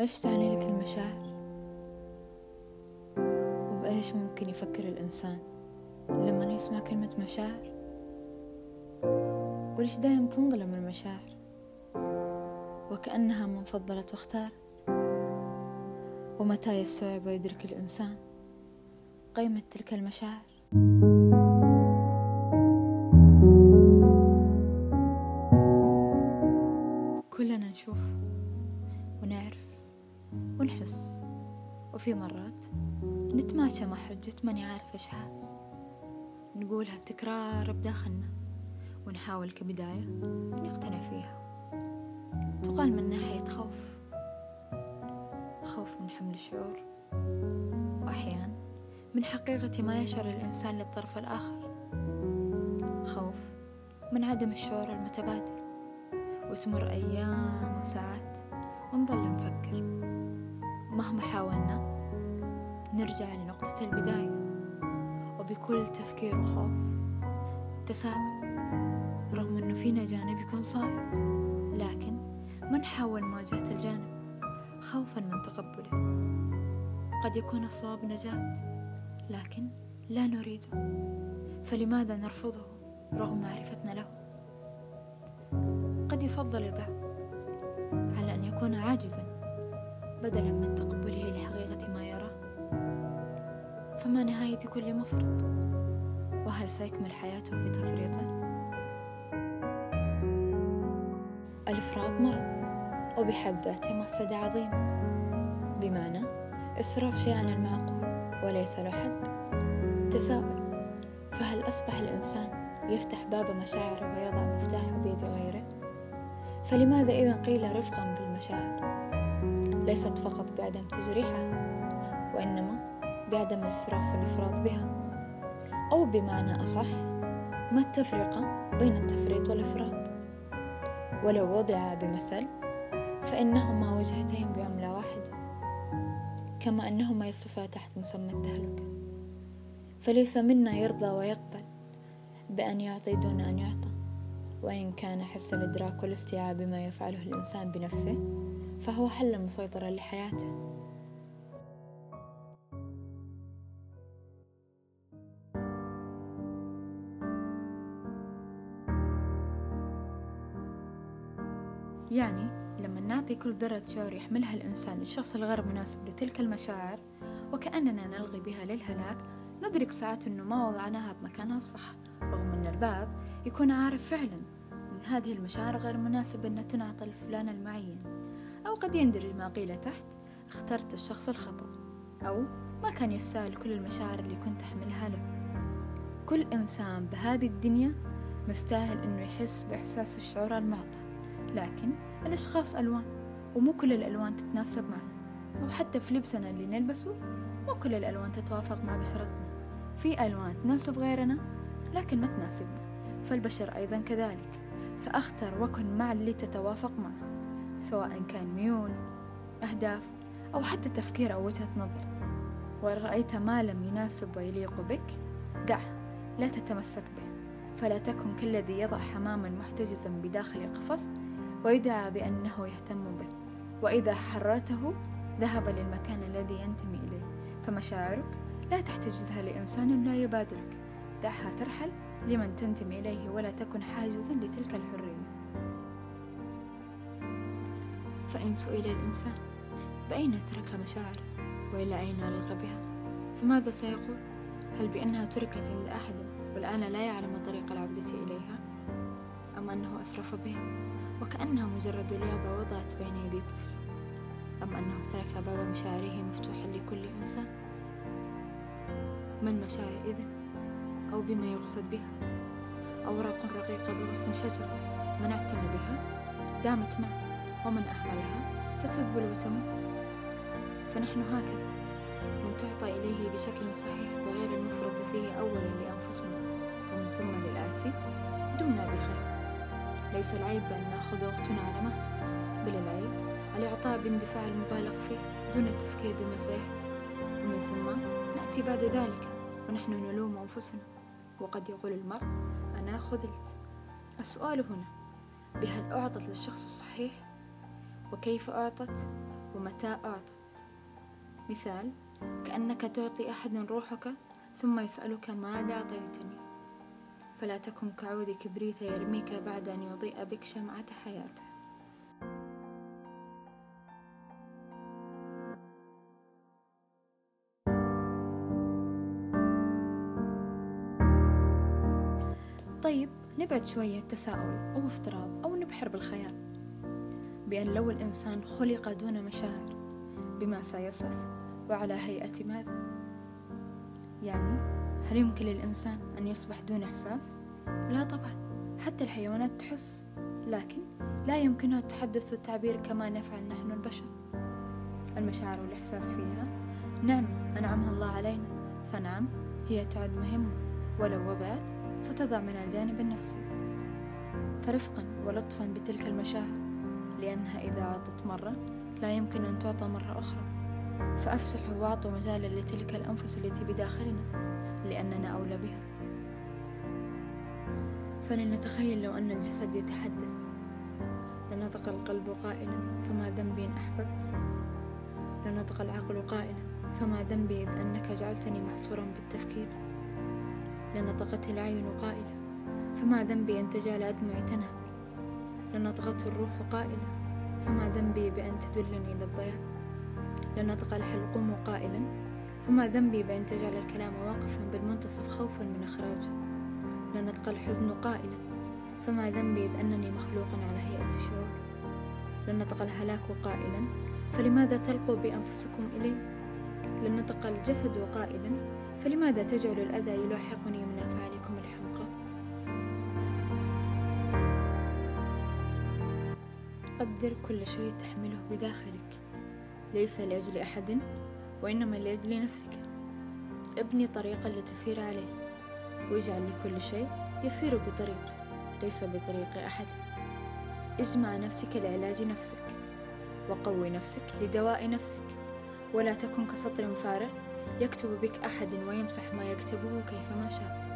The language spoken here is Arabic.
إيش تعني لك المشاعر؟ وبإيش ممكن يفكر الإنسان لما يسمع كلمة مشاعر؟ وليش دايم تنظلم المشاعر؟ وكأنها من فضلت واختارت ومتى يستوعب ويدرك الإنسان قيمة تلك المشاعر كلنا نشوف ونحس وفي مرات نتماشى مع حجة ماني عارف إيش حاس. نقولها بتكرار بداخلنا ونحاول كبداية نقتنع فيها. تقال من ناحية خوف. خوف من حمل الشعور. وأحيانا من حقيقة ما يشعر الإنسان للطرف الآخر. خوف من عدم الشعور المتبادل. وتمر أيام وساعات ونظل نفكر مهما حاولنا نرجع لنقطة البداية. وبكل تفكير وخوف تساؤل رغم أنه فينا جانب يكون صائب لكن ما نحاول مواجهة الجانب؟ خوفا من تقبله. قد يكون الصواب نجاة لكن لا نريده. فلماذا نرفضه رغم معرفتنا له؟ قد يفضل البعض على أن يكون عاجزا. بدلا من تقبله لحقيقة ما يراه فما نهاية كل مفرط؟ وهل سيكمل حياته بتفريطة؟ الإفراط مرض وبحد ذاته مفسدة عظيمة بمعنى إسراف شيء عن المعقول وليس له حد. تساؤل فهل أصبح الإنسان يفتح باب مشاعره ويضع مفتاحه بيد غيره؟ فلماذا إذا قيل رفقا بالمشاعر؟ ليست فقط بعدم تجريحها وإنما بعدم الإسراف والإفراط بها. أو بمعنى أصح ما التفرقة بين التفريط والإفراط؟ ولو وضع بمثل فإنهما وجهتين بعملة واحدة كما أنهما يصفا تحت مسمى التهلكة فليس منا يرضى ويقبل بأن يعطي دون أن يعطى. وإن كان حس الإدراك والاستيعاب بما يفعله الإنسان بنفسه فهو حل مسيطرا لحياته. يعني لما نعطي كل ذرة شعور يحملها الإنسان للشخص الغير مناسب لتلك المشاعر وكأننا نلغي بها للهلاك ندرك ساعات أنه ما وضعناها بمكانها الصح رغم أن الباب يكون عارف فعلا أن هذه المشاعر غير مناسبة أن تنعطى لفلان المعين. أو قد يندرج ما قيل تحت اخترت الشخص الخطأ أو ما كان يستاهل كل المشاعر اللي كنت أحملها له. كل إنسان بهذه الدنيا مستاهل أنه يحس بإحساس الشعور المعطى لكن الأشخاص ألوان ومو كل الألوان تتناسب معنا وحتى في لبسنا اللي نلبسه مو كل الألوان تتوافق مع بشرتنا. في ألوان تناسب غيرنا لكن ما تناسبنا فالبشر أيضا كذلك. فأختر وكن مع اللي تتوافق معه. سواء كان ميول أهداف أو حتى تفكير أو وجهة نظر. وإن رأيت ما لم يناسب ويليق بك دعه لا تتمسك به. فلا تكن كالذي يضع حماما محتجزا بداخل قفص ويدعى بأنه يهتم به. وإذا حررته ذهب للمكان الذي ينتمي إليه. فمشاعرك لا تحتجزها لإنسان لا يبادرك دعها ترحل لمن تنتمي إليه ولا تكن حاجزا لتلك الحرية. فإن سئل الإنسان بأين ترك مشاعره وإلى أين ألقى بها؟ فماذا سيقول؟ هل بأنها تركت عند أحد والآن لا يعلم طريق العودة إليها؟ أم أنه أسرف بها؟ وكأنها مجرد لعبة وضعت بين يدي طفل. أم أنه ترك باب مشاعره مفتوحا لكل إنسان؟ ما المشاعر إذن؟ أو بما يقصد بها؟ أوراق رقيقة بغصن شجرة من اعتنى بها؟ دامت معه ومن أهملها ستذبل وتموت. فنحن هكذا من تعطى إليه بشكل صحيح وغير المفرط فيه أولا لأنفسنا ومن ثم للآتي دمنا بخير ليس العيب بأن نأخذ وقتنا على مهل بل العيب الإعطاء باندفاع المبالغ فيه دون التفكير بما سيحدث ومن ثم نأتي بعد ذلك ونحن نلوم أنفسنا. وقد يقول المرء أنا خذلت. السؤال هنا بهل أعطت للشخص الصحيح وكيف أعطت ومتى أعطت. مثال كأنك تعطي أحد روحك ثم يسألك ماذا أعطيتني. فلا تكن كعود كبريت يرميك بعد أن يضيء بك شمعة حياته. طيب نبعد شوية بتساؤل أو افتراض أو نبحر بالخيال. بأن لو الإنسان خلق دون مشاعر بما سيصف وعلى هيئة ماذا؟ يعني هل يمكن للإنسان أن يصبح دون إحساس؟ لا طبعا حتى الحيوانات تحس لكن لا يمكنها التحدث والتعبير كما نفعل نحن البشر. المشاعر والإحساس فيها نعمة أنعمها الله علينا. فنعم هي تعد مهمة ولو وضعت ستضع من الجانب النفسي. فرفقا ولطفا بتلك المشاعر. لأنها إذا أعطت مرة لا يمكن أن تعطى مرة أخرى. فأفسحوا وأعطوا مجالا لتلك الأنفس التي بداخلنا لأننا أولى بها. فلنتخيل لو أن الجسد يتحدث. لنطق القلب قائلا فما ذنبي إن أحببت؟ لنطق العقل قائلا فما ذنبي إذ أنك جعلتني محصورا بالتفكير؟ لنطقت العين قائلة فما ذنبي أن تجعل أدمعي تنهب؟ لنطقت الروح قائلة فما ذنبي بأن تدلني للضياء لنطق الحلقوم قائلا فما ذنبي بأن تجعل الكلام واقفا بالمنتصف خوفا من إخراجه لنطق الحزن قائلا فما ذنبي إذ أنني مخلوقا على هيئة شعور لنطق الهلاك قائلا فلماذا تلقوا بأنفسكم إلي؟ لنطق الجسد قائلا فلماذا تجعل الأذى يلاحقني من أفعالكم قدر كل شيء تحمله بداخلك. ليس لأجل أحد وإنما لأجل نفسك. ابني طريقا لتسير عليه واجعل لكل شيء يسير بطريقه ليس بطريق أحد. اجمع نفسك لعلاج نفسك وقوي نفسك لدواء نفسك. ولا تكن كسطر فارغ يكتب بك أحد ويمسح ما يكتبه كيفما شاء.